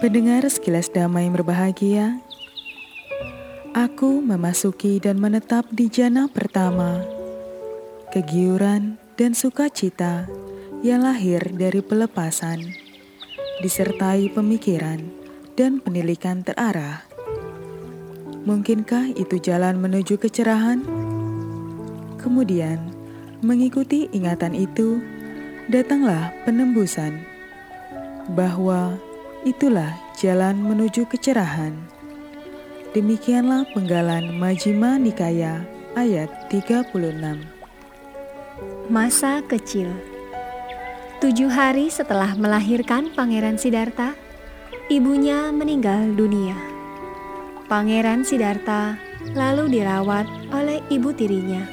Pendengar sekilas damai berbahagia, aku memasuki dan menetap di jana pertama, kegiuran dan sukacita yang lahir dari pelepasan, disertai pemikiran dan penilikan terarah. Mungkinkah itu jalan menuju kecerahan? Kemudian, mengikuti ingatan itu, datanglah penembusan bahwa itulah jalan menuju kecerahan. Demikianlah penggalan Majima Nikaya ayat 36. Masa kecil Tujuh hari setelah melahirkan Pangeran Sidarta, ibunya meninggal dunia. Pangeran Sidarta lalu dirawat oleh ibu tirinya,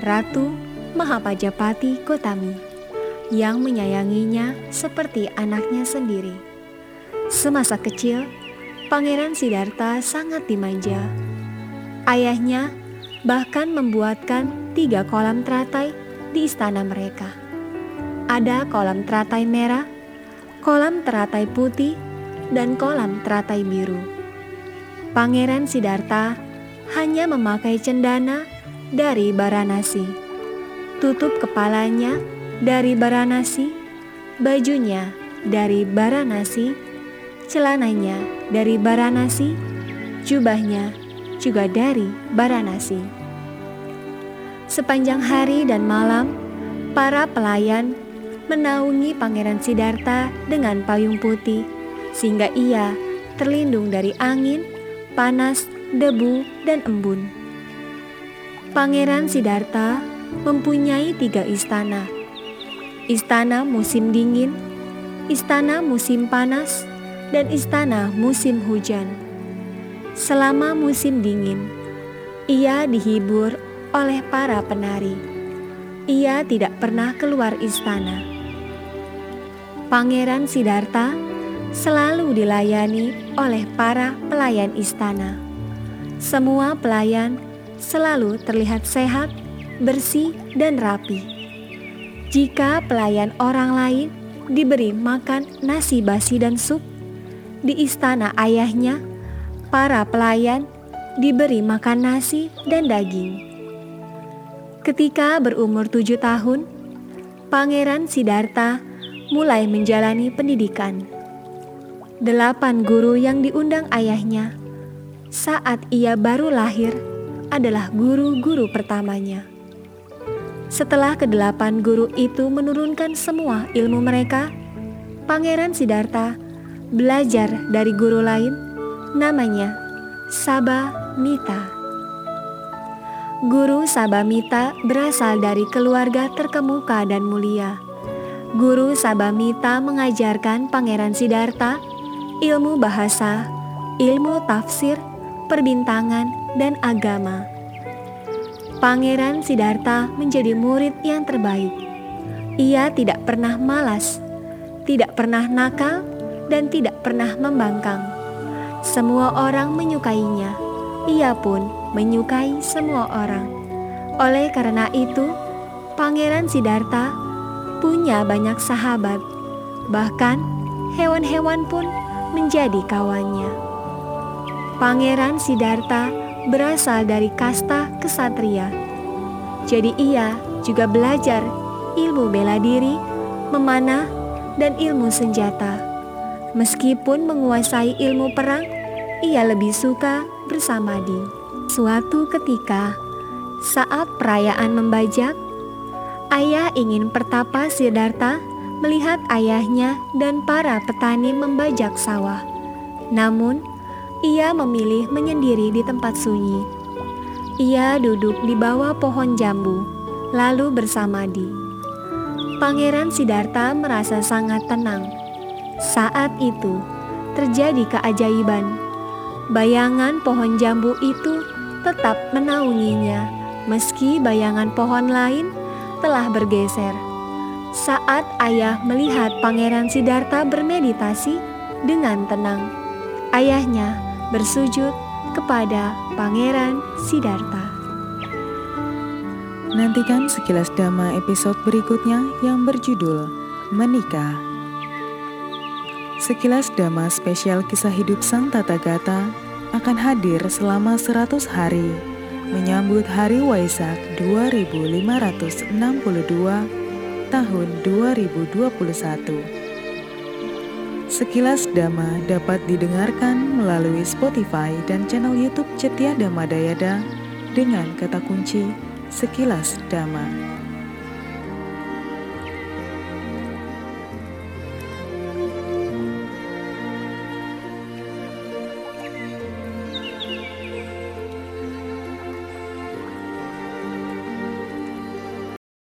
Ratu Mahapajapati Gotami, yang menyayanginya seperti anaknya sendiri. Semasa kecil, Pangeran Sidarta sangat dimanja. Ayahnya bahkan membuatkan tiga kolam teratai di istana mereka. Ada kolam teratai merah, kolam teratai putih, dan kolam teratai biru. Pangeran Sidarta hanya memakai cendana dari Baranasi, tutup kepalanya dari Baranasi, bajunya dari Baranasi, celananya dari Baranasi, jubahnya juga dari Baranasi. Sepanjang hari dan malam, para pelayan menaungi Pangeran Sidarta dengan payung putih, sehingga ia terlindung dari angin, panas, debu, dan embun. Pangeran Sidarta mempunyai tiga istana: istana musim dingin, istana musim panas, dan istana musim hujan. Selama musim dingin, ia dihibur oleh para penari. Ia tidak pernah keluar istana. Pangeran Sidarta selalu dilayani oleh para pelayan istana. Semua pelayan selalu terlihat sehat, bersih, dan rapi. Jika pelayan orang lain diberi makan nasi basi dan sup, di istana ayahnya, para pelayan diberi makan nasi dan daging. Ketika berumur tujuh tahun, Pangeran Sidarta mulai menjalani pendidikan. Delapan guru yang diundang ayahnya saat ia baru lahir adalah guru-guru pertamanya. Setelah kedelapan guru itu menurunkan semua ilmu mereka, Pangeran Sidarta belajar dari guru lain, namanya Sabah Mita. Guru Sabah Mita berasal dari keluarga terkemuka dan mulia. Guru Sabah Mita mengajarkan Pangeran Sidarta ilmu bahasa, ilmu tafsir, perbintangan, dan agama. Pangeran Sidarta menjadi murid yang terbaik. Ia tidak pernah malas, tidak pernah nakal, dan tidak pernah membangkang. Semua orang menyukainya, ia pun menyukai semua orang. Oleh karena itu, Pangeran Sidarta punya banyak sahabat, bahkan hewan-hewan pun menjadi kawannya. Pangeran Sidarta berasal dari kasta kesatria, jadi ia juga belajar ilmu bela diri, memanah, dan ilmu senjata. Meskipun menguasai ilmu perang, ia lebih suka bersamadi. Suatu ketika, saat perayaan membajak, ayah ingin pertapa Siddhartha melihat ayahnya dan para petani membajak sawah. Namun, ia memilih menyendiri di tempat sunyi. Ia duduk di bawah pohon jambu, lalu bersamadi. Pangeran Siddhartha merasa sangat tenang saat itu terjadi keajaiban. Bayangan pohon jambu itu tetap menaunginya, meski bayangan pohon lain telah bergeser. Saat ayah melihat Pangeran Sidarta bermeditasi dengan tenang, ayahnya bersujud kepada Pangeran Sidarta. Nantikan sekilas dhamma episode berikutnya yang berjudul Menikah. Sekilas Dhamma spesial kisah hidup Sang Tata Gata akan hadir selama 100 hari menyambut Hari Waisak 2562 tahun 2021. Sekilas Dhamma dapat didengarkan melalui Spotify dan channel YouTube Cetia Dhamma Dayada dengan kata kunci Sekilas Dhamma.